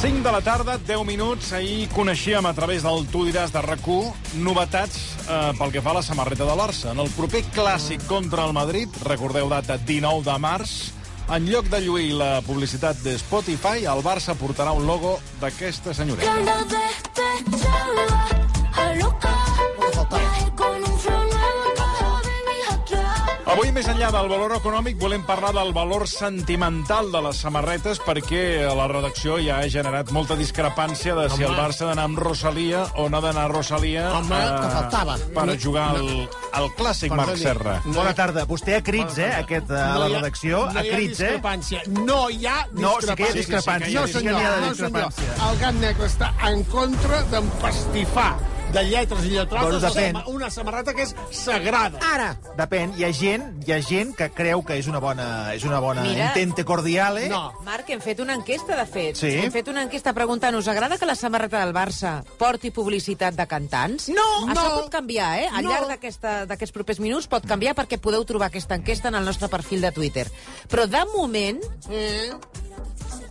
5 de la tarda, 10 minuts. Ahir coneixíem a través del Tu diràs de rac novetats eh, pel que fa a la samarreta de Barça. En el proper clàssic contra el Madrid, recordeu data 19 de març, en lloc de lluir la publicitat de Spotify, el Barça portarà un logo d'aquesta senyoreta. Avui, més enllà del valor econòmic, volem parlar del valor sentimental de les samarretes perquè la redacció ja ha generat molta discrepància de si el Barça ha d'anar amb Rosalia o no ha d'anar a Rosalia Home, que faltava. per a jugar al, al clàssic Marc Perdoni. Serra. No Bona hi- tarda. Vostè a crits, eh, aquest, a la hi ha- redacció, no a hi ha crits, eh? discrepància. No hi ha No, sí que hi ha discrepància. discrepància. No, Sí que senyor, n'hi ha de no, senyor. discrepància. El gat negre està en contra d'empastifar de lletres i lletrades Doncs depèn. una, samarreta que és sagrada. Ara, depèn. Hi ha gent, hi ha gent que creu que és una bona, és una bona Mira. intente cordiale. No. Marc, hem fet una enquesta, de fet. Sí. Hem fet una enquesta preguntant, us agrada que la samarreta del Barça porti publicitat de cantants? No, Això no. pot canviar, eh? Al No. llarg d'aquests propers minuts pot canviar perquè podeu trobar aquesta enquesta en el nostre perfil de Twitter. Però, de moment, Eh?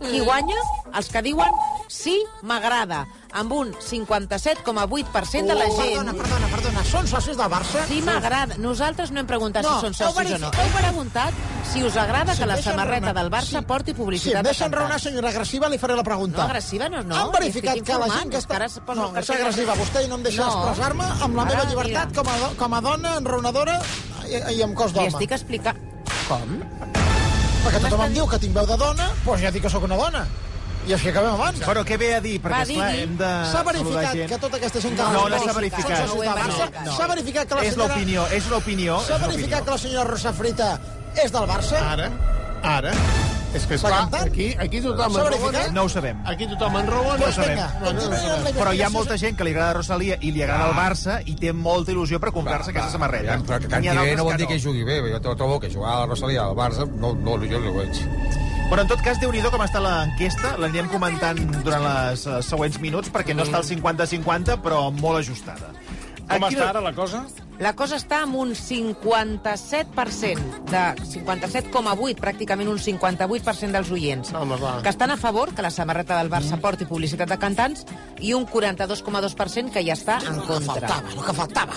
qui guanya? Els que diuen sí, m'agrada, amb un 57,8% de la Oh, gent. Perdona, perdona, perdona. Són socis del Barça? Sí, m'agrada. Nosaltres no hem preguntat No, si són socis o no. Heu preguntat si us agrada Si que em la samarreta raonar- del Barça si- porti Si publicitat em de deixen raonar, senyora agressiva, li faré la pregunta. No, agressiva no, no. Han verificat que la gent que està... No, és agressiva. Vostè no em deixa No. expressar-me amb la Ara, meva llibertat com a, com a dona enraonadora i, i amb cos Li d'home. estic explicant... Com? Perquè tothom em diu que tinc veu de dona, doncs ja dic que sóc una dona. I així acabem abans. Però què ve a dir? Perquè, Va, esclar, digui. hem de S'ha verificat gent. que tota aquesta gent que... No, No, no s'ha no, verificat. No ho verificat. S'ha verificat que la És senyora... l'opinió, és l'opinió. S'ha és verificat que la senyora Rosa Frita és del Barça? Ara, ara. És que, S'ha esclar, aquí, aquí tothom S'ha enraona. verificat? No ho sabem. Aquí tothom. Doncs sabem. vinga, No, no, no continuem sabem. la Però hi ha molta gent que li agrada Rosalia i li agrada el Barça i té molta il·lusió per comprar-se aquesta samarreta. Però que N'hi canti ha bé d'altres no vol que dir que jugui bé. Jo trobo que jugar a la Rosalia al Barça, no, no, jo no ho veig. Però en tot cas, déu nhi com està l'enquesta. L'anirem comentant durant els eh, següents minuts, perquè no està al 50-50, però molt ajustada. Com Aquí està ara la cosa? La cosa està amb un 57%, de 57,8, pràcticament un 58% dels oients, Home, va. que estan a favor que la samarreta del Barça porti publicitat de cantants i un 42,2% que ja està en El que contra. faltava, el que faltava.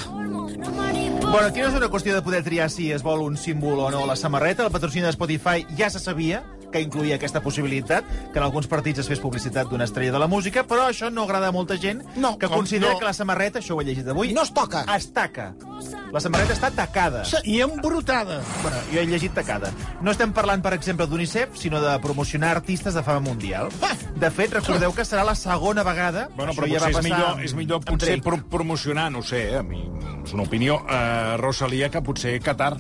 Bueno, aquí no és una qüestió de poder triar si es vol un símbol o no a la samarreta. El patrocini de Spotify ja se sabia que incluïa aquesta possibilitat, que en alguns partits es fes publicitat d'una estrella de la música, però això no agrada a molta gent No, que com considera no. que la samarreta, això ho he llegit avui, No es toca. es taca. La samarreta està tacada. I embrutada. Bueno, jo he llegit tacada. No estem parlant, per exemple, d'UNICEF, sinó de promocionar artistes de fama mundial. De fet, recordeu que serà la segona vegada... Bueno, però ja va potser és passar millor, amb- és millor potser pro promocionar, no sé, eh, a mi és una opinió, eh, Rosalia, que potser Qatar.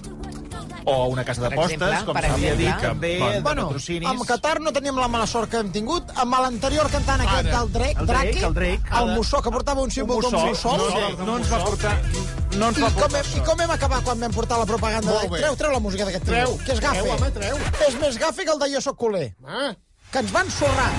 O una casa d'apostes, com s'havia dit, també Bueno, de Bueno, patrocinis. amb Qatar no teníem la mala sort que hem tingut. Amb l'anterior cantant aquest Ara. del Drake, El Drake, Drake, el Drake. el mussó, que portava un símbol com mussó. mussó. No, Sí. No ens va portar... No ens I va com, portar hem, I com hem acabat quan vam portar la propaganda? De... Treu, treu la música d'aquest Treu. tio, que és gafe. Treu, home, treu. És més gafe que el de Jo soc culer, Ah, que ens van sorrar.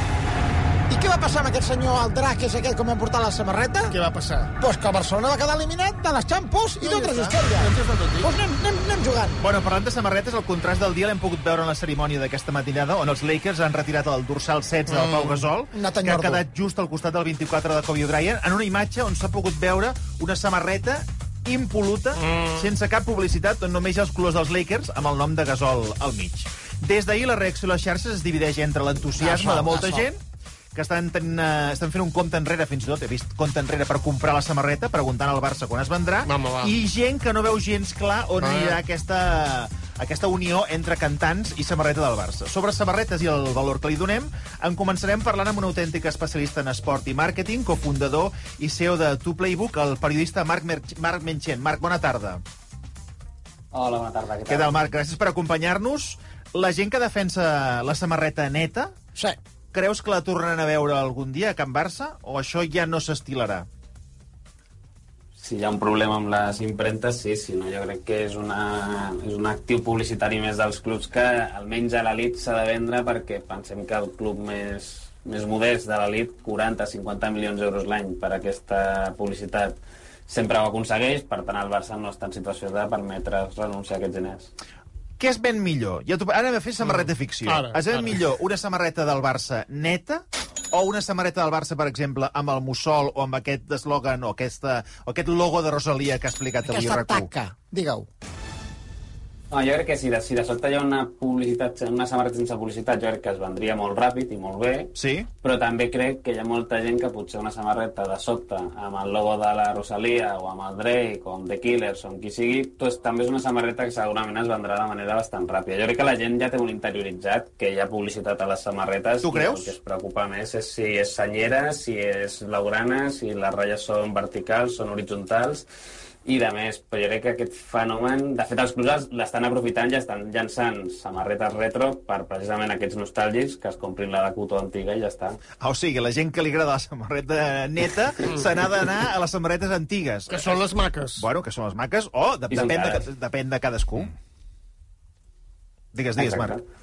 I què va passar amb aquest senyor, el drac, és aquell com vam portar la samarreta? què va passar? Pues que el Barcelona va quedar eliminat de les Champions i d'altres històries. Doncs. Pues anem, anem, anem jugant. Bueno, parlant de samarretes, el contrast del dia l'hem pogut veure en la cerimònia d'aquesta matinada, on els Lakers han retirat el dorsal 16 del Pau Gasol, que ha quedat just al costat del 24 de Kobe Bryant, en una imatge on s'ha pogut veure una samarreta impoluta, sense cap publicitat, on només hi ha els colors dels Lakers amb el nom de Gasol al mig. Des d'ahir la reacció a les xarxes es divideix entre l'entusiasme de molta gent que estan, tenint, eh, estan fent un compte enrere, fins i tot he vist compte enrere per comprar la samarreta, preguntant al Barça quan es vendrà, Home, va. i gent que no veu gens clar on Va. anirà aquesta, aquesta unió entre cantants i samarreta del Barça. Sobre samarretes i el valor que li donem, en començarem parlant amb un autèntic especialista en esport i màrqueting, cofundador i CEO de Tu Playbook, el periodista Marc, Mer Marc Menchen. Marc, bona tarda. Hola, bona tarda. Què Què tal, Marc? Gràcies per acompanyar-nos. La gent que defensa la samarreta neta, Sí. Creus que la tornaran a veure algun dia a Can Barça o això ja no s'estilarà? Si hi ha un problema amb les impremtes, sí, si no, jo crec que és, una, és un actiu publicitari més dels clubs que almenys a l'elit s'ha de vendre perquè pensem que el club més, més modest de l'elit, 40-50 milions d'euros l'any per aquesta publicitat, sempre ho aconsegueix, per tant el Barça no està en situació de permetre's renunciar a aquests diners. Què es ven millor? Ja t'ho- ara anem a fer samarreta ficció. Ara, es ven ara. millor una samarreta del Barça neta O una samarreta del Barça, per exemple, amb el mussol o amb aquest eslògan o, aquesta, o aquest logo de Rosalia que ha explicat avui Aquesta RAC1. taca, digue-ho. No, jo crec que si de, si de sobte hi ha una publicitat, una samarreta sense publicitat, jo crec que es vendria molt ràpid i molt bé, Sí? però també crec que hi ha molta gent que potser una samarreta de sobte amb el logo de la Rosalia o amb el Drake o amb The Killers o amb qui sigui, doncs, també és una samarreta que segurament es vendrà de manera bastant ràpida. Jo crec que la gent ja té un interioritzat que hi ha publicitat a les samarretes Tu i creus? el que es preocupa més és si és senyera, si és blaugrana, si les ratlles són verticals, són horitzontals i de més, però jo crec que aquest fenomen, de fet els clubs l'estan aprofitant i estan llançant samarretes retro per precisament aquests nostàlgics que es comprin la de cotó antiga i ja està. Ah, o sigui, la gent que li agrada la samarreta neta se n'ha d'anar a les samarretes antigues. Que són les maques. Bueno, que són les maques, o de, depèn, de, depèn de cadascú. Digues, digues, Exacte. Marc.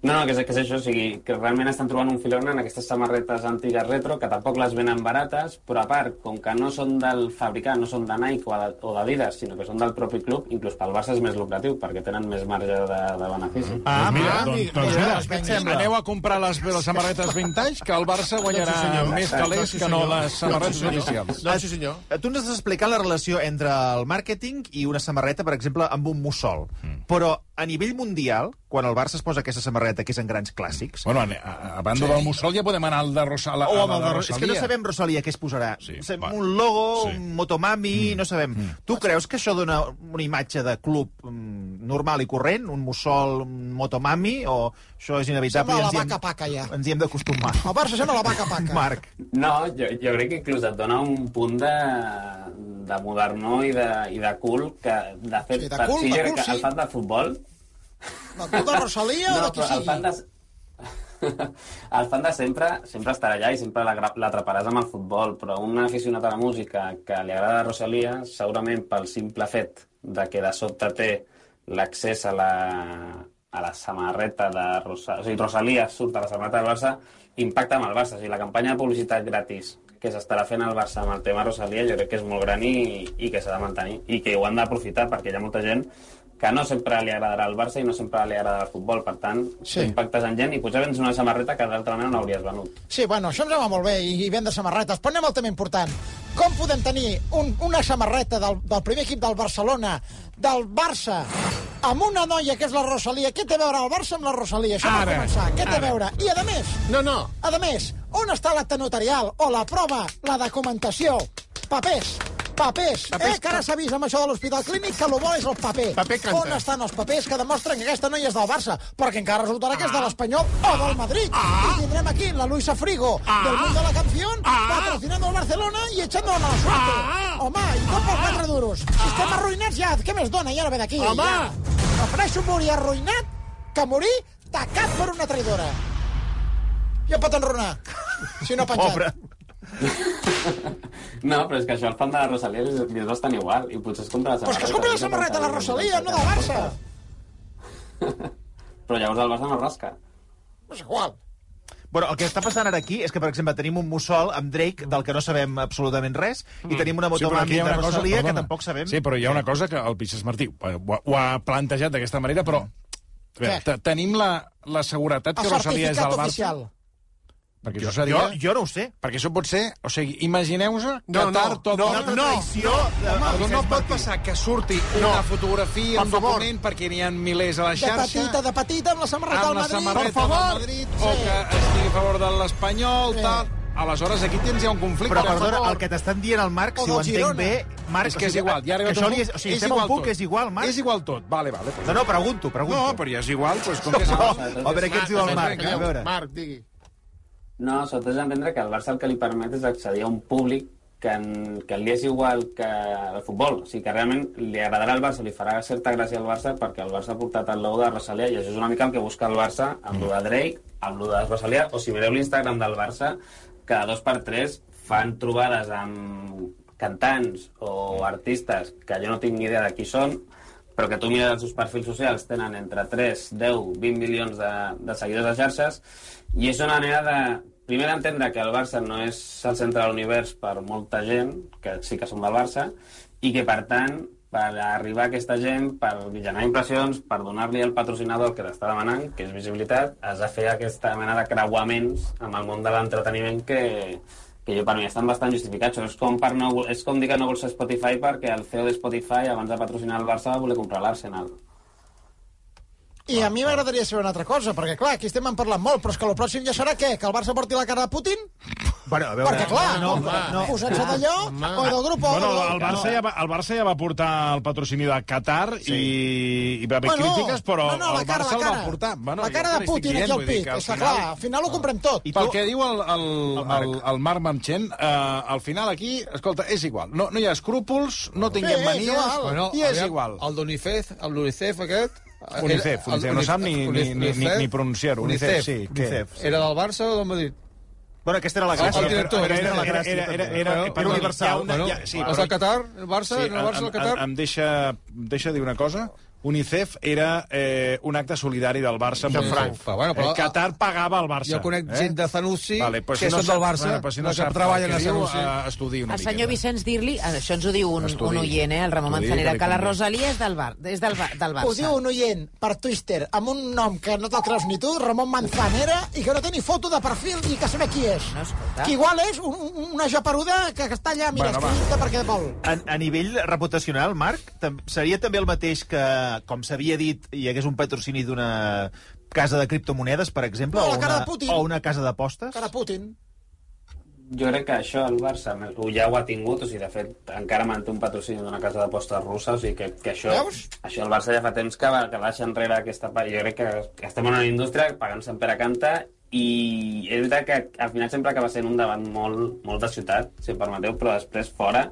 No, no, que és, que és això, o sigui, que realment estan trobant un filon en aquestes samarretes antigues retro, que tampoc les venen barates, però a part, com que no són del fabricant, no són de Nike o d'Adidas, sinó que són del propi club, inclús pel Barça és més lucratiu, perquè tenen més marge de, de benefici. Ah, mira, ah, doncs, mira, doncs mira, mira, aneu a comprar les, les samarretes vintage, que el Barça guanyarà Doncs sí, senyor. més calés sí, que no les samarretes Doncs sí, oficials. Doncs sí, senyor. Eh, Tu ens has explicat la relació entre el màrqueting i una samarreta, per exemple, amb un mussol. Mm. Però a nivell mundial, quan el Barça es posa aquesta samarreta, que és en grans clàssics, Bueno, a, a, a banda del mussol ja podem anar al de Rosal, o amb el de... de És que no Rosalia. sabem, Rosalia, què es posarà. Sí, Sabem va. un logo, Sí. un motomami, no sabem. Tu creus que això dona una imatge de club mm, normal i corrent, un mussol, un motomami, o això és inevitable Sembla i la ens hi hem, vaca paca, ja. ens hi hem d'acostumar? El Barça sembla la vaca paca. Marc. No, jo, jo crec que inclús et dona un punt de, de modernó i de, i de cool que, de fet, Sí, de si de cool, que el sí. fan de futbol Del club de Rosalia o de qui però el sigui? fan de... el fan de sempre, sempre estarà allà i sempre l'atraparàs amb el futbol, però un aficionat a la música que li agrada Rosalia, segurament pel simple fet de que de sobte té l'accés a la, a la samarreta de Rosalia, o sigui, Rosalia surt a la samarreta del Barça, impacta amb el Barça. O sigui, la campanya de publicitat gratis que s'estarà fent al Barça amb el tema Rosalia jo crec que és molt gran i, i que s'ha de mantenir i que ho han d'aprofitar perquè hi ha molta gent que no sempre li agradarà el Barça i no sempre li agradarà el futbol. Per tant, Sí. impactes en gent i potser vens una samarreta que d'altra manera no hauries venut. Sí, bueno, això ens va molt bé i, i vendre samarretes, però anem al tema important. Com podem tenir un, una samarreta del, del primer equip del Barcelona, del Barça, amb una noia que és la Rosalia? Què té a veure el Barça amb la Rosalia? Això Ara, començar. Què té a veure? I, a més, No, no. a més, on està l'acte notarial o la prova, la documentació? Papers. Papers, Papers, eh? Que ara s'ha vist amb això de l'Hospital Clínic que el bo és el paper. Paper canta. On estan els papers que demostren que aquesta noia és del Barça? Perquè encara resultarà que és de l'Espanyol o del Madrid. I tindrem aquí la Luisa Frigo del Mundo de la Canción patrocinando el Barcelona i echando la suerte. Home, i tot per quatre duros. Si estem arruïnats ja, què més dona? Ja no ve d'aquí. Home! Ja. Prefereixo morir arruïnat que morir tacat per una traïdora. Ja pot enronar, si no ha penjat. Pobre. No, però és que això el fan de la Rosalia li li és bastant igual i potser es compra la Pues samarreta. que es compri la samarreta de la Rosalia, no del Barça. Però llavors el Barça no rasca. És igual. Bueno, el que està passant ara aquí és que, per exemple, tenim un mussol amb Drake, del que no sabem absolutament res, i tenim una Mm. Sí, però de una cosa, Rosalia, que tampoc sabem... Sí, però hi ha una cosa que el Pixes Martí ho, ha- ho ha plantejat d'aquesta manera, però... A veure, tenim la, la seguretat El que Rosalia és del Barça? oficial. Perquè Jo, això seria... jo, jo no ho sé. Perquè això pot ser... O sigui, imagineu-vos que No, no, tard tot... no, Una altra no. traïció de, Home, de no, no pot passar que surti No. una fotografia, Per un favor. document, perquè n'hi ha milers a la De xarxa... petita, de petita, amb la samarreta amb del Madrid. samarreta Per favor. del Madrid, o que estigui a favor de l'Espanyol, Sí. tal... Aleshores, aquí tens ja un conflicte. Però, Per perdona, favor. el que t'estan dient el Marc, O si ho entenc Girona. bé... Marc, és que o és igual, ja que arribat això li és, o sigui, és estem igual punt tot. que és igual, Marc. És igual tot. Vale, vale. No, no, pregunto, pregunto. No, però ja és igual, doncs com que és No, igual... a veure què ens diu el Marc. A veure. Marc, digui. No, sobretot és d'entendre que el Barça el que li permet és accedir a un públic que, en, que li és igual que el futbol. O sigui, que realment li agradarà al Barça, li farà certa gràcia al Barça perquè el Barça ha portat el logo de Rosalia i això és una mica el que busca el Barça amb lo de Drake, amb lo de Rosalia, o si mireu l'Instagram del Barça, cada dos per tres fan trobades amb cantants o artistes que jo no tinc ni idea de qui són, però que tu mires els seus perfils socials, tenen entre 3, 10, 20 milions de, de seguidors a xarxes, i és una manera de, primer d'entendre que el Barça no és el centre de l'univers per molta gent, que sí que som del Barça, i que, per tant, per arribar a aquesta gent, per generar impressions, per donar-li al patrocinador que t'està demanant, que és visibilitat, has de fer aquesta mena de creuaments amb el món de l'entreteniment que, que jo per mi estan bastant justificats. És com, per no, és com dir que no vols ser Spotify perquè el CEO de Spotify, abans de patrocinar el Barça, va voler comprar l'Arsenal. I a mi m'agradaria saber una altra cosa, perquè clar, aquí estem en parlant molt, però és que el pròxim ja serà què? Que el Barça porti la cara de Putin? Bueno, a veure, Perquè clar, no, no, no, posant-se d'allò, home. o del grup... Bueno, o el Barça, ja va, el Barça ja va portar el patrocini de Qatar sí. i, i va haver Bueno, crítiques, però no, no, la el cara, Barça la el va cara. portar. Bueno, la cara de Putin aquí al pic, al està final- clar, al final ho comprem tot. I Pel que diu el, el, el, el, Marc Mamchen, eh, al final aquí, escolta, és igual. No, no hi ha escrúpols, no tinguem manies, igual. Bueno, i és igual. El d'UNICEF, el l'UNICEF aquest... UNICEF, UNICEF, no sap ni- ni- ni- ni- ni pronunciar-ho. UNICEF, sí? UNICEF. Era del Barça o del Madrid? Bueno, aquesta era la El- gràcia. el director, era, la era, gràcia, era, era, era, Bueno, perdoni, universal. Bueno, sí, però- del Qatar, el Barça, Sí, el Barça, el Qatar... em, em deixa, deixa dir una cosa. UNICEF era eh, un acte solidari del Barça. amb UNICEF. Però, bueno, però- Eh, Qatar pagava el Barça. Jo conec eh? gent de Zanussi Vale, pues que si no són del Barça, bueno, pues si no que sap treballen a Zanussi. eh, estudi una El senyor Vicenç Dirli, això ens ho diu un, Estudi. un oient, eh, el Ramon Estudi, Manzanera, que la. Rosalia és del, bar, és del, del Barça. Ho diu un oient per Twitter amb un nom que no te'l creus ni tu, Ramon Manzanera, i que no té ni foto de perfil ni que saber qui és. No, escolta. que igual és un, un, una japeruda que està allà, mira, Bueno, va. escrivint perquè vol. A, a nivell reputacional, Marc, seria també el mateix que, com s'havia dit, hi hagués un patrocini d'una casa de criptomonedes, per exemple, No, o, una, o una casa d'apostes? Cara Putin. Jo crec que això el Barça ho- ja ho ha tingut, o sigui, de fet, encara manté un patrocini d'una casa d'apostes russa, o sigui que, que això, Veus? això el Barça ja fa temps que va, que deixa enrere aquesta part. Jo crec que, que estem en una indústria pagant Sant Pere Canta i és veritat que al final sempre acaba sent un debat molt, molt de ciutat, si em permeteu, però després fora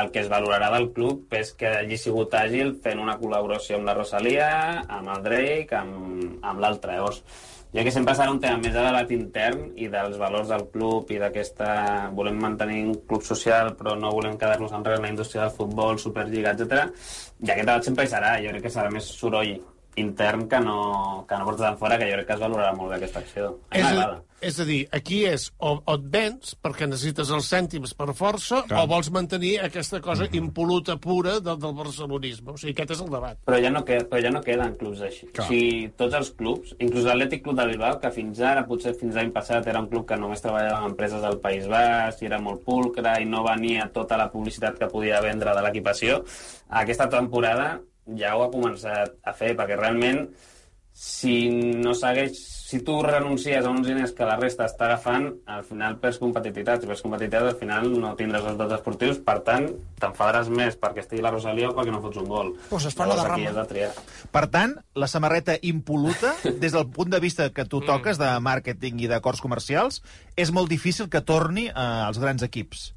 el que es valorarà del club és que hagi sigut àgil fent una col·laboració amb la Rosalia, amb el Drake, amb, amb l'altre. Llavors, jo que sempre serà un tema més de debat intern i dels valors del club i d'aquesta... Volem mantenir un club social però no volem quedar-nos enrere en la indústria del futbol, Superliga, etc. I aquest debat sempre hi serà. Jo crec que serà més soroll intern que no, que no porta tant fora, que jo crec que es valorarà molt bé aquesta acció. A És a, és a dir, aquí és o, o et vens perquè necessites els cèntims per força Clar. o vols mantenir aquesta cosa impoluta pura del, del barcelonisme. O sigui, aquest és el debat. Però ja no, queda, però ja no queden clubs així. Clar. O sigui, tots els clubs, inclús l'Atlètic Club de Bilbao, que fins ara, potser fins l'any passat, era un club que només treballava amb empreses del País Basc i era molt pulcre i no venia tota la publicitat que podia vendre de l'equipació, aquesta temporada ja ho ha començat a fer, perquè realment si no segueix si tu renuncies a uns diners que la resta està agafant, al final perds competitivitat. Si perds competitivitat, al final no tindràs resultats esportius, per tant, t'enfadaràs més perquè estigui la Rosalia o perquè no fots un gol. Pues es fa una Llavors, aquí derrama. has de triar. Per tant, la samarreta impoluta, des del punt de vista que tu toques de màrqueting i d'acords comercials, és molt difícil que torni eh, als grans equips.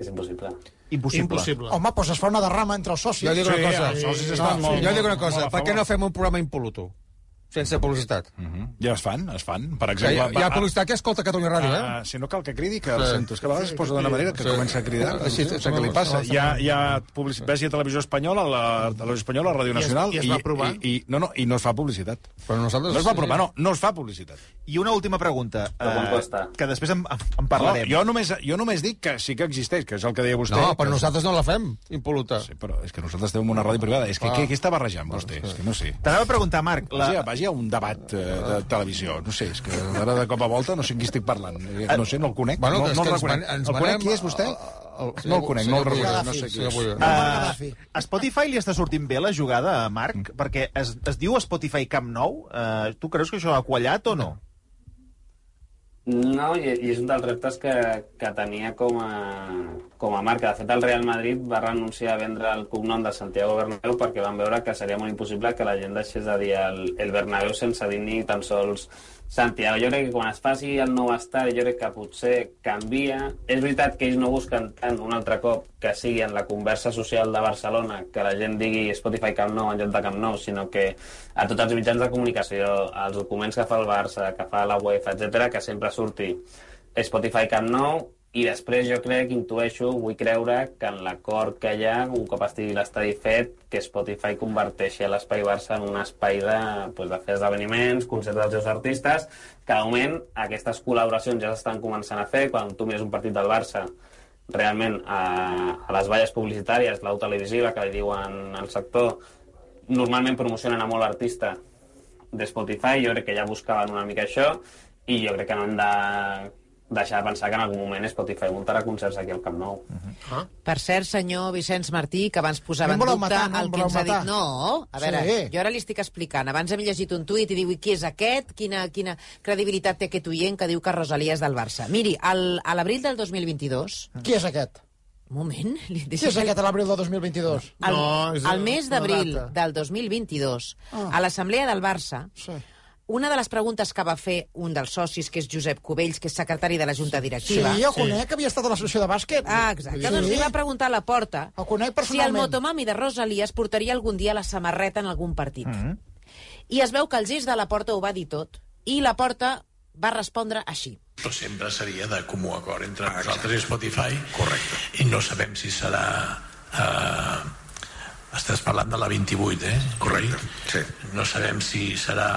És impossible. Impossible. Impossible. Home, doncs es fa una derrama entre els socis. Jo dic una Sí, cosa. els socis no, molt- jo dic una cosa. Per què no fem un programa impoluto? Sense publicitat. Mhm. Ja es fan, es fan. Per Que exemple... hi ha, hi ha publicitat que escolta Catalunya Ràdio, eh? Uh, si no cal que cridi, que el Sí. sento. És que a vegades es posa d'una manera que Sí. comença a cridar. Sí, no sé, sí, què li passa. sí, Hi ha, hi ha publicitat. Vés a Televisió Espanyola, a la Televisió Espanyola, a Ràdio I es- Nacional... i es va aprovar? I, i, no, no, I no es fa publicitat. Però nosaltres... No es va aprovar, no, no es fa publicitat. I una última pregunta, costa? que després en, en No, parlarem. jo, només, jo només dic que sí que existeix, que és el que deia vostè. No, que però nosaltres no la fem, impoluta. Sí, però és que nosaltres tenim una ràdio privada. És que Ah. què, què està barrejant vostè? És que no sé. T'anava a preguntar, Marc, la, vagi a un debat eh, de televisió. No sé, és que ara de cop a volta no sé amb qui estic parlant. Eh, No sé, no el conec. Bueno, no, no el ens reconec. van- ens el conec, qui és vostè? a- a- No el conec, no el reconec, no sé qui és. Muammar a, a Spotify li està sortint bé la jugada, Marc? Perquè es, es diu Spotify Camp Nou. Uh, tu creus que això ha quallat o no? No, i, i és un dels reptes que, que tenia com a, com a marca. De fet, el Real Madrid va renunciar a vendre el cognom de Santiago Bernabéu perquè van veure que seria molt impossible que la gent deixés de dir el, el Bernabéu sense dir ni tan sols Santiago. Jo crec que quan es faci el nou estadi, jo crec que potser canvia. És veritat que ells no busquen tant un altre cop que sigui en la conversa social de Barcelona que la gent digui Spotify Camp Nou en lloc de Camp Nou, sinó que a tots els mitjans de comunicació, als documents que fa el Barça, que fa la UEFA, etc, que sempre surti Spotify Camp Nou i després jo crec, intueixo, vull creure que en l'acord que hi ha, un cop estigui l'estadi fet, que Spotify converteixi l'Espai Barça en un espai de, pues, de fer esdeveniments, concerts dels seus artistes, que de moment aquestes col·laboracions ja s'estan començant a fer, quan tu mires un partit del Barça realment a, a les valles publicitàries, l'au televisiva, que li diuen al sector, normalment promocionen a molt artista de Spotify, jo crec que ja buscaven una mica això, i jo crec que no hem de deixar de pensar que en algun moment Spotify muntarà concerts aquí al Camp Nou. Per cert, senyor Vicenç Martí, que abans posava No en dubte matar, no el que ens ha dit... No, a veure, Sí. jo ara li estic explicant. Abans hem llegit un tuit i diu, "I qui és aquest? Quina, quina credibilitat té aquest oient que diu que Rosalia és del Barça? Miri, al, a l'abril del 2022... Qui és aquest? Un moment. Li Qui és aquest a l'abril del 2022? El, No, és el mes d'abril del 2022, Ah. a l'Assemblea del Barça, Sí. Una de les preguntes que va fer un dels socis, que és Josep Cubells, que és secretari de la Junta Sí, Directiva... jo conec, que havia estat a l'associació de bàsquet. Ah, exacte. Sí. Doncs li va preguntar a la porta El conec si el motomami de Rosalia es portaria algun dia la samarreta en algun partit. I es veu que el gest de la porta ho va dir tot. I la porta va respondre així. però sempre seria de comú acord entre ah, nosaltres i Spotify. Correcte. I no sabem si serà... Eh, estàs parlant de la 28, eh? Correcte, sí. No sabem si serà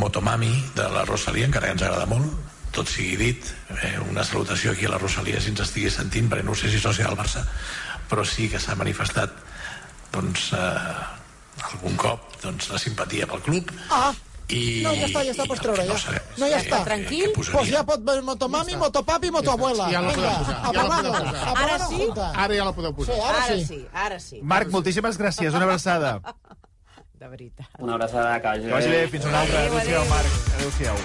Motomami de la Rosalia, encara que ens agrada molt, tot sigui dit, eh, una salutació aquí a la Rosalia si ens estigui sentint, perquè no sé si sòcia del Barça, però sí que s'ha manifestat doncs, eh, algun cop doncs, la simpatia pel club. Ah, I, no, ja està, ja està, i pots treure, ja. No, sabem, No, ja està. Tranquil. que Pues ja pot venir motomami, motopapi, motoabuela. Ja la Vinga, posar, ja la podem posar. Ara sí? Ara ja la podeu Sí, posar. ara sí. sí, ara sí. Marc, moltíssimes gràcies. Una abraçada. De veritat. Una abraçada, que vagi Que vagi bé, fins una altra. Adéu, Adéu-siau, adéu. Marc. Adéu-siau.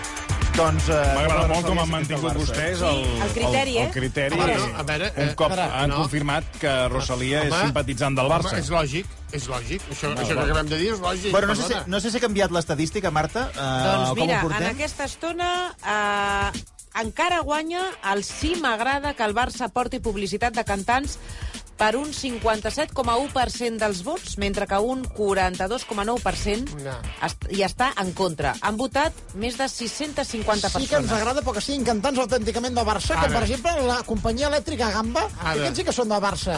Doncs... Eh, M'ha agradat molt com han mantingut és vostès el, el criteri, el, eh? el criteri. Home, no, a veure, un eh, cop ara, han no. confirmat que Rosalia és Home, simpatitzant del Home, Barça. és lògic, és lògic. Això, això que acabem de dir és lògic. Bueno, no sé, si, no sé si ha canviat l'estadística, Marta. Uh, Doncs com mira, ho en aquesta estona eh, encara guanya el sí m'agrada que el Barça porti publicitat de cantants per un 57,1% dels vots, mentre que un 42,9% No. est- hi està en contra. Han votat més de 650 Sí que ens persones. agrada perquè siguin cantants autènticament del Barça, com per exemple la companyia elèctrica Gamba, Ara. aquests sí que són del Barça.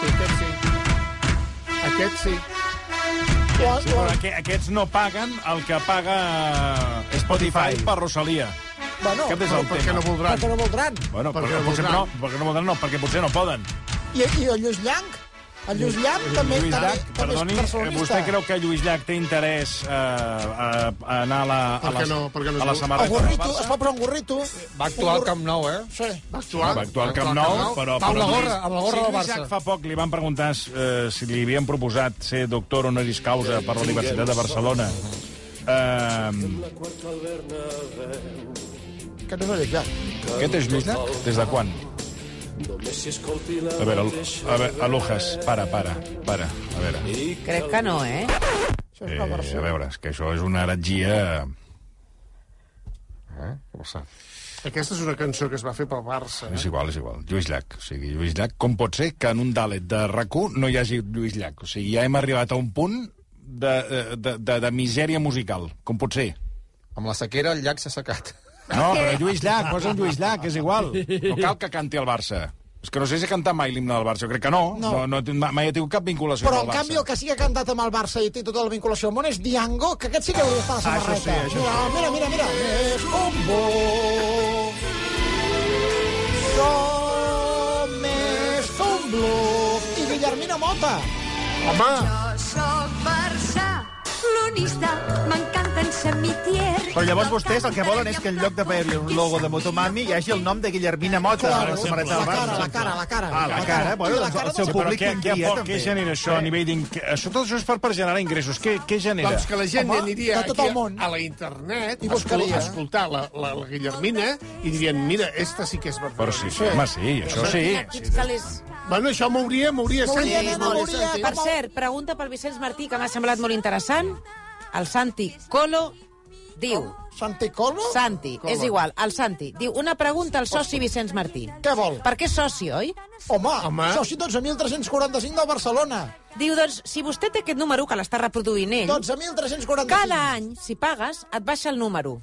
Sí, aquest sí. Aquest sí. Sí, però aqu aquests no paguen el que paga Spotify per Rosalia. Bueno, Aquest és el tema. no voldran? perquè no voldran. Bueno, Per perquè, què no potser, no, perquè no voldran, no, perquè potser no poden. I, i el Lluís Llanc? El Lluís Llanc també, Lluís també, Llach, també perdoni, és eh, barcelonista. vostè creu que Lluís Llach té interès eh, a, a anar a la, a la, no? No a la? El samarreta del gorrito, Barça? es pot posar un gorrito. Va actuar al Camp Nou, eh? Sí. Va actuar. Va actuar al Camp Nou, però... Amb la gorra, amb la gorra del Lluís Barça. Llach fa poc li van preguntar eh, si li havien proposat ser doctor honoris causa per la Universitat de Barcelona. Eh, Que no Lluís Llach. aquest és Llach? Des de quan? A veure, a veure, Alujas, para, para, para, a veure. Crec que no, eh? Això és Eh, una a veure, és que això és una heretgia... Eh? Què passa? Aquesta és una cançó que es va fer pel Barça. És igual, és igual. Lluís Llach. O sigui, Lluís Llach, com pot ser que en un dàlet de rac no hi hagi Lluís Llach? O sigui, ja hem arribat a un punt de, de, de, de misèria musical. Com pot ser? Amb la sequera el llac s'ha secat. No, però Lluís Llach, posa un Lluís Llach, és igual. No cal que canti el Barça. És que no sé si ha cantat mai l'himne del Barça. Jo crec que no. No. no, no, mai ha tingut cap vinculació Però, amb en el Barça. canvi, el que sí que ha cantat amb el Barça i té tota la vinculació al món és Diango, que aquest sí que hauria d'estar a la Ah, això samarreta. sí, això mira, mira, mira, mira. És un bo... Som que un bluff. I Guillermina Mota. Home, Soc Barça, l'unista, m'encanten Samitier. Però llavors vostès el que volen és que en lloc de haver-hi un logo de Motomami hi hagi el nom de Guillermina Mota a la samarreta del la cara, la cara, la cara. Ah, la cara. Bueno, la doncs el seu Sí, però públic què, què, tindria, també. què genera això a nivell d'in... Això, tot això és per, per generar ingressos. Què, què genera? doncs que la gent Home, aniria tot aquí el món. a la internet I buscaria. a escoltar la, la, la Guillermina i dirien, mira, esta sí que és Però verdad. sí, sí, home, sí, això sí. Bueno, això m'hauria, m'hauria M'hauria, sentit. nena, m'hauria m'hauria, sentit. Per cert, pregunta pel Vicenç Martí, que m'ha semblat molt interessant. El Santi Colo diu... Santi Colo? Santi, Colo. és igual, el Santi. Diu, una pregunta al soci Vicenç Martí. Què vol? Per què soci, oi? Home, Home. soci 12.345 del Barcelona. Diu, doncs, si vostè té aquest número que l'està reproduint ell, 12.345. cada any, si pagues, et baixa el número.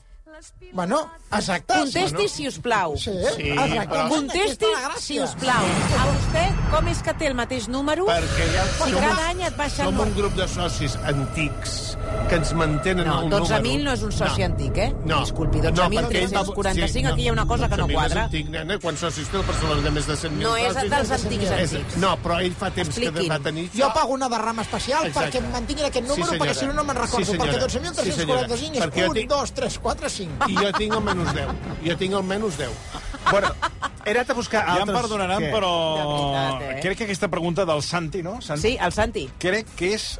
Bueno, exacte. Contesti, si us plau. Sí, Sí, exactament. però- Contesti, si us plau. A vostè, com és que té el mateix número? Perquè ja Si som, cada any et baixen... som un grup de socis antics que ens mantenen No, el 12.000 número. no és un soci antic, eh? No. Disculpi, No, 12.345, perquè ell va- aquí hi ha una cosa que no 12.000 quadra. És antic, nena, quants socis té el Barcelona de més de 100.000 No és socis? dels antics, antics. No, però ell fa temps Expliqui'm. que va tenir Jo pago una derrama especial Exacte. perquè em mantinguin aquest Sí, número, senyora. perquè si no no me'n recordo. Sí, senyora. perquè 12.345 Sí, és 1, tinc- 2, 3, 4, 5. I jo tinc el menys 10. Jo tinc el menys 10. Bueno, he anat a buscar Ja em altres... perdonaran, Què? però veritat, eh? crec que aquesta pregunta del Santi, no? Santi? Sí, el Santi. Crec que és...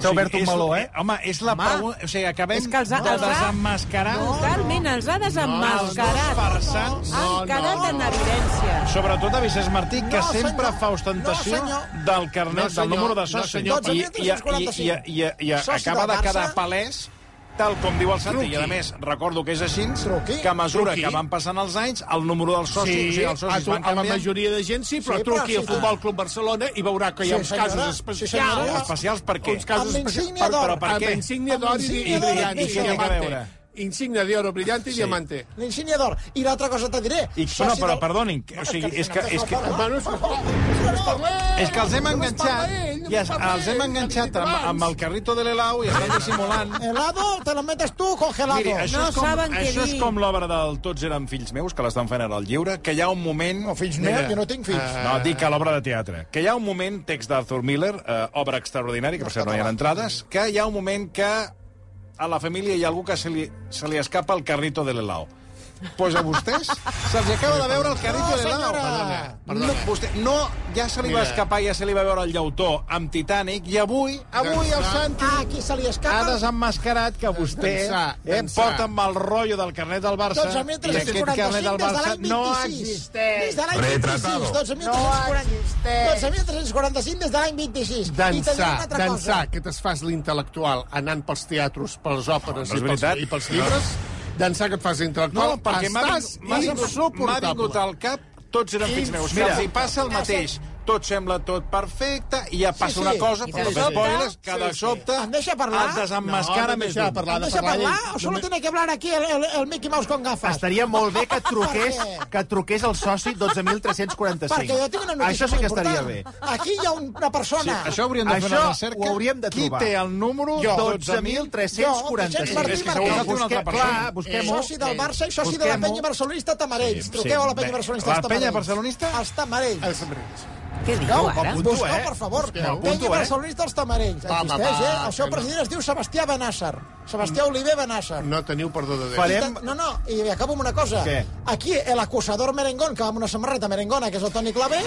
S'ha obert un meló, eh? Home, és la Home, pregunta... O sigui, acabem és que els ha- de els ha- desemmascarar Totalment, els ha desemmascarat. No, no, farsants. Han quedat no. en evidència. Sobretot a Vicenç Martí, que No, sempre senyor. fa ostentació No, del carnet, No, del número de No, soci. senyor. I, i, i, i, i, i, i acaba de quedar palès tal com diu el Santi, i a més, recordo que és així, Truqui. que a mesura Truqui. que van passant els anys, el número dels socis, o Sí, sigui, els a, socis tu, van a la majoria de gent sí, però Sí, sí, truqui al sí, Futbol Club Barcelona i veurà que hi ha Sí, uns senyora. casos Sí, especials. senyora. Especials per què? Uns casos Amb especials. insígnia d'or. Però per Amb què? insígnia Amb d'or i, i insígnia d'or i brillant. I què té a diamante. Insignia d'oro brillante i diamante. L'insígnia d'or. I l'altra cosa te diré. I, soci no, però del- perdonin, o sigui, és que, és que, és que... és que els hem enganxat, i es, els hem enganxat amb, amb el carrito de l'Elau i estan dissimulant. Helado, te lo metes tu congelado. Miri, això, No és com, saben què això és com l'obra del Tots eren fills meus, que l'estan fent ara al lliure, que hi ha un moment... No, fills meus, jo no tinc fills. No, dic a l'obra de teatre. Que hi ha un moment, text d'Arthur Miller, eh, obra extraordinària, que per cert no hi ha entrades, que hi ha un moment que a la família hi ha algú que se li, se li escapa el carrito de l'Elau. Pues a vostès se'ls acaba de veure el carrito No, de senyora. Perdona, perdona. No, vostè, no, ja se li va escapar, ja se li va veure el llautó amb Titanic, i avui, avui el Santi Ah, aquí se li ha escapa. desenmascarat que vostè Dansar, eh, dansar. porta amb el rotllo del carnet del Barça i aquest carnet 12.345 del de Barça l'any no 26. existeix. Des de l'any 26. 12.345 des de l'any 26. I te diré una Dansar, altra dansar, cosa. que t'es fas l'intel·lectual anant pels teatres, pels òperes No, no i, pels, i pels llibres, dansar que et fas l'intel·lectual, No, perquè estàs vingut, m'ha vingut, insuportable. al cap tots eren fills meus. Mira. els hi passa el mateix. Tot sembla tot perfecte i ja passa sí. una cosa, I però de no sobte- spoilers, cada Sí, sí. sobte Em deixa parlar? et desemmascara No, no més deixa d'un. parlar. ¿Em de deixa parlar parlar o solo Només- tiene que hablar aquí el, el, el Mickey Mouse con gafas? Estaria molt bé que truqués, que truqués el soci 12.345. Perquè jo tinc una notícia Això sí que estaria bé. Aquí hi ha una persona... Sí, això hauríem de fer Això una recerca. ho hauríem de Qui trobar. té el número Jo. 12.345. Jo, És que segur que té una altra Busque- persona. Clar, busquem-ho. soci del Barça i soci de la penya barcelonista Tamarells. Sí, Truqueu sí. a la penya barcelonista la als Tamarells. penya barcelonista? Els Tamarells. Els somriures. Què diu, No, ara? apunto, Busqueu, eh? per favor. Busqueu. Apunto, eh? barcelonista als Tamarells. Va, va, Existeix, va, eh? El seu que no. president es diu Sebastià Benàsser. Sebastià Oliver Benàsser. No teniu perdó de Déu. Farem- No, no, i acabo amb una cosa. Què? Aquí, el acusador merengón, que va amb una samarreta merengona, que és el Toni Clavés,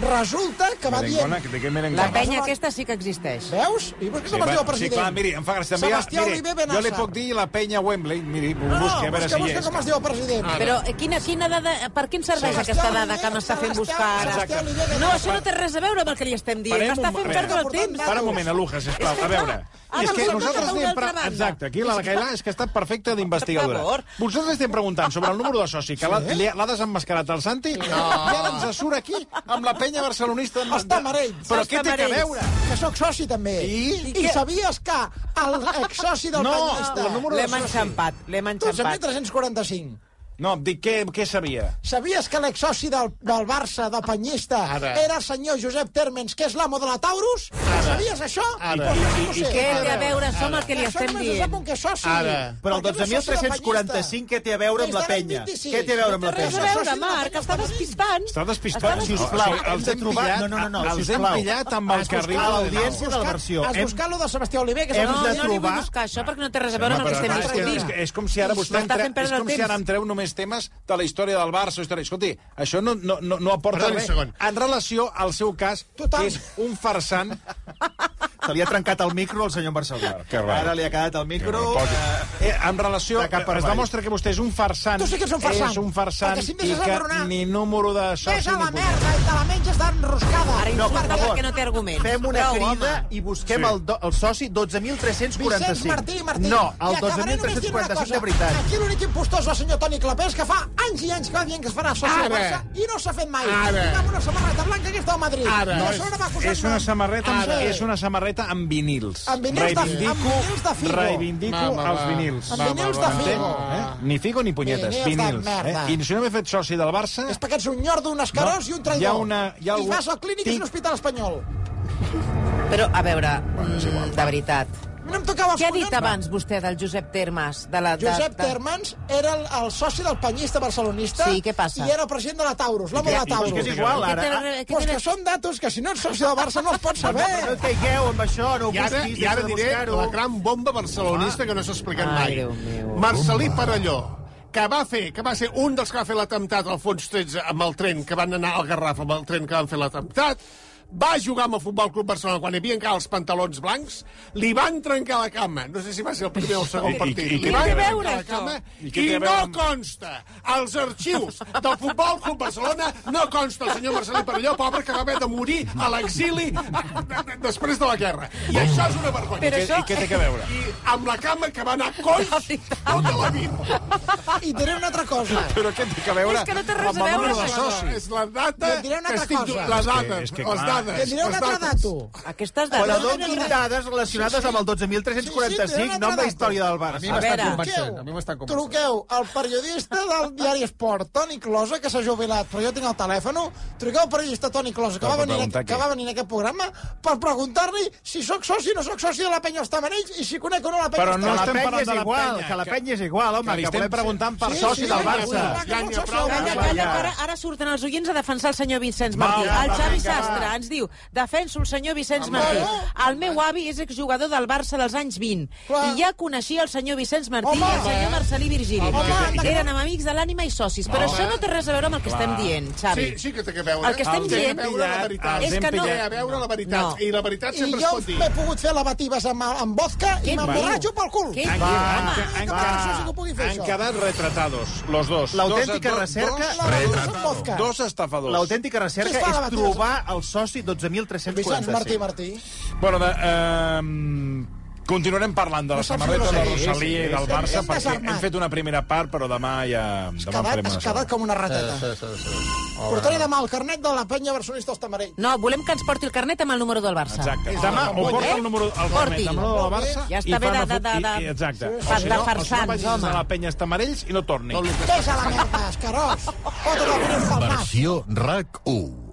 resulta que va dient... Merengona, que de què La merengona? penya aquesta sí que existeix. Veus? I per què Sí, no va, sí, president? clar, miri, em fa gràcia. Sebastià miri, Oliver jo li puc dir la penya Wembley. Miri, No, no, busqui, a veure busca, si busca és. com es diu el president. Però eh, quina, quina dada, per què em serveix Sebastià aquesta dada que m'està fent buscar ara? No, Benàsser. Això no té res a veure amb el que li estem dient. M'està un- fent perdre el temps. Para un moment, Aluja, sisplau, a veure. és que em sembla nosaltres que anem... Pre... Exacte, aquí la Cailà és que està perfecta d'investigadora. Vosaltres estem preguntant sobre el número de soci, que l'ha desemmascarat el Santi, i ara ens surt aquí amb la penya barcelonista. Els Tamarells. Però què té a veure? Que sóc soci, també. I? I, sabies que l'exsoci del No, penyista... el número de L'hem soci. enxampat, l'hem enxampat. 12.345. No, dic, què, què sabia? Sabies que l'exsoci del, del Barça, del penyista, Ara. era el senyor Josep Térmens, que és l'amo de la Taurus? Sabies això? Ara. Sí que ho sé. Què té a veure això amb el que li estem dient? un que soci. Ara. Però el Perquè no és soci del 12.345 què té a veure amb la de penya? 26. Què té a veure amb la No té Res penya? a veure, de Marc, penya està despistant. Està despistant. Sisplau, els de hem trobar- pillat, no, no, no, no, els hem pillat amb el carril de l'audiència de la versió. Has buscat lo de Sebastià Oliver, que és el... De no li vull buscar això perquè no té res a veure amb el que estem que, discutint. que és com si ara vostè ara em treu només temes de la història del Barça. Història. Escolti, això no, no, no, no aporta Perdoni res. En relació al seu cas, Total. que és un farsant... Se li ha trencat el micro al senyor Barcelona. Que rar. Ara li ha quedat el micro... Eh, en relació, De cap es avall. demostra que vostè és un farsant. Tu sí que ets un farsant. És un farsant Perquè si em i deixes que enraonar- ni número de soci Ves a la merda i te la menges d'enroscada. Ara No, per favor. perquè no té arguments. Fem una Prou, crida home. i busquem Sí. el, do, el soci 12.345. Vicenç Martí, Martí. No, el I acabaré només dient una 12.345 de veritat. Aquí l'únic impostor és el senyor Toni Clapés, que fa anys i anys que va dient que es farà soci del. Barça i no s'ha fet mai. Ara. I una samarreta blanca que està a Madrid. Ara. No, acusant És una samarreta, amb, Ara. és una samarreta samarreta amb vinils. Amb vinils de- reivindico, amb vinils de Figo. Reivindico Va, va, els vinils. Amb vinils de? Figo. Eh? Ni Figo ni punyetes, Vinils de vinils. merda. Eh? I si no m'he fet soci del Barça... És perquè ets un nyordo, un escarós No, i un traïdor. hi ha una- hi ha I algú- vas al clínic i és Tinc- un hospital espanyol. Però, a veure, mm, de veritat, No em tocava els què ha dit collons. abans vostè del Josep Termes? De la, de, Josep de... Termans era el, el soci del penyista barcelonista Sí, què passa? i era el president de la Taurus, l'home de la I Taurus. que és igual, Què ara. té- Ah, Pues que són datos que si no ets soci del Barça no els pots Però no saber. caigueu amb això, no ho I ara, i ara diré la gran bomba barcelonista que no s'ha explicat Ai, mai. Marcelí Parelló, que va fer, que va ser un dels que va fer l'atemptat al fons 13 amb el tren, que van anar al Garraf amb el tren que van fer l'atemptat, va jugar amb el Futbol Club Barcelona quan hi havia encara els pantalons blancs, li van trencar la cama, no sé si va ser el primer o el segon I- i- partit, i què li té van veure, la cama I i, no amb- consta als arxius del Futbol Club Barcelona no consta el senyor Marcelí Parelló, pobre, que va haver de morir a l'exili després de la guerra. I això és una vergonya. Però I, això- I què té que veure? I amb la cama que va anar coix tota la vida. I diré una altra cosa. Però què té que veure És que no té res a veure? És la data I et diré una que altra estic... cosa. Les És que- dades, és que, les clar. Dades. I diré un altre dato. Aquestes Però dades... no tinc dades relacionades amb el Sí, sí, 12.345, té un nom de altre història del A mi Barça. A m'estan veure. convencent, a mi m'estan convencent. Truqueu al periodista del diari Esport, Toni Closa, que s'ha jubilat, però jo tinc el telèfon. Truqueu al periodista Toni Closa, que, va venir, preguntar que què? va venir en aquest programa, per preguntar-li si sóc soci o no sóc soci de la penya els Tamanells i si conec o no la penya Però no la estem penya parlant de la igual, penya, que la penya és igual, home. Que volem- preguntant per soci del Barça. Calla, calla, ara, surten els oients a defensar el senyor Vicenç Martí. el Xavi. Sastre ens diu defenso el senyor Vicenç Martí. El meu avi és exjugador del Barça dels anys 20 Clar. i ja coneixia el senyor Vicenç Martí Home. i el senyor Marcelí Virgili. Home, Eren amb amics de l'ànima i socis, però això no té res a veure amb el que estem dient, Xavi. Sí, sí que té que veure. El que estem Té dient a veure la veritat. és que no- Té a veure la veritat. No. I la veritat I sempre es jo pot dir. m'he pogut fer lavatives amb, amb vodka i m'emborratxo pel cul. Què Va, diu, home? Han, quedat retratados, los dos. L'autèntica recerca- Dos, dos estafadors. L'autèntica recerca és trobar el soci Vicenç Martí 12.345. Martí. Bueno, de, eh, continuarem parlant de la No samarreta de sé. Rosalía i del sí. Barça, Hem perquè hem fet una primera part, però demà ja... Demà quedat, farem has una quedat com una rateta. Sí, sí, sí. Portaré demà el carnet de la penya barcelonista als Tamarells. No, volem que ens porti el carnet amb el número del Barça. Exacte. Demà o porta el número, el carnet amb el número del Barça Ja està i bé fan de- de- de- i- i- Exacte. de O si no, o si no vagis home. a la penya Estamarells i no torni. Ves a la merda, escarós. Fota't el virus pel nas. Versió RAC 1.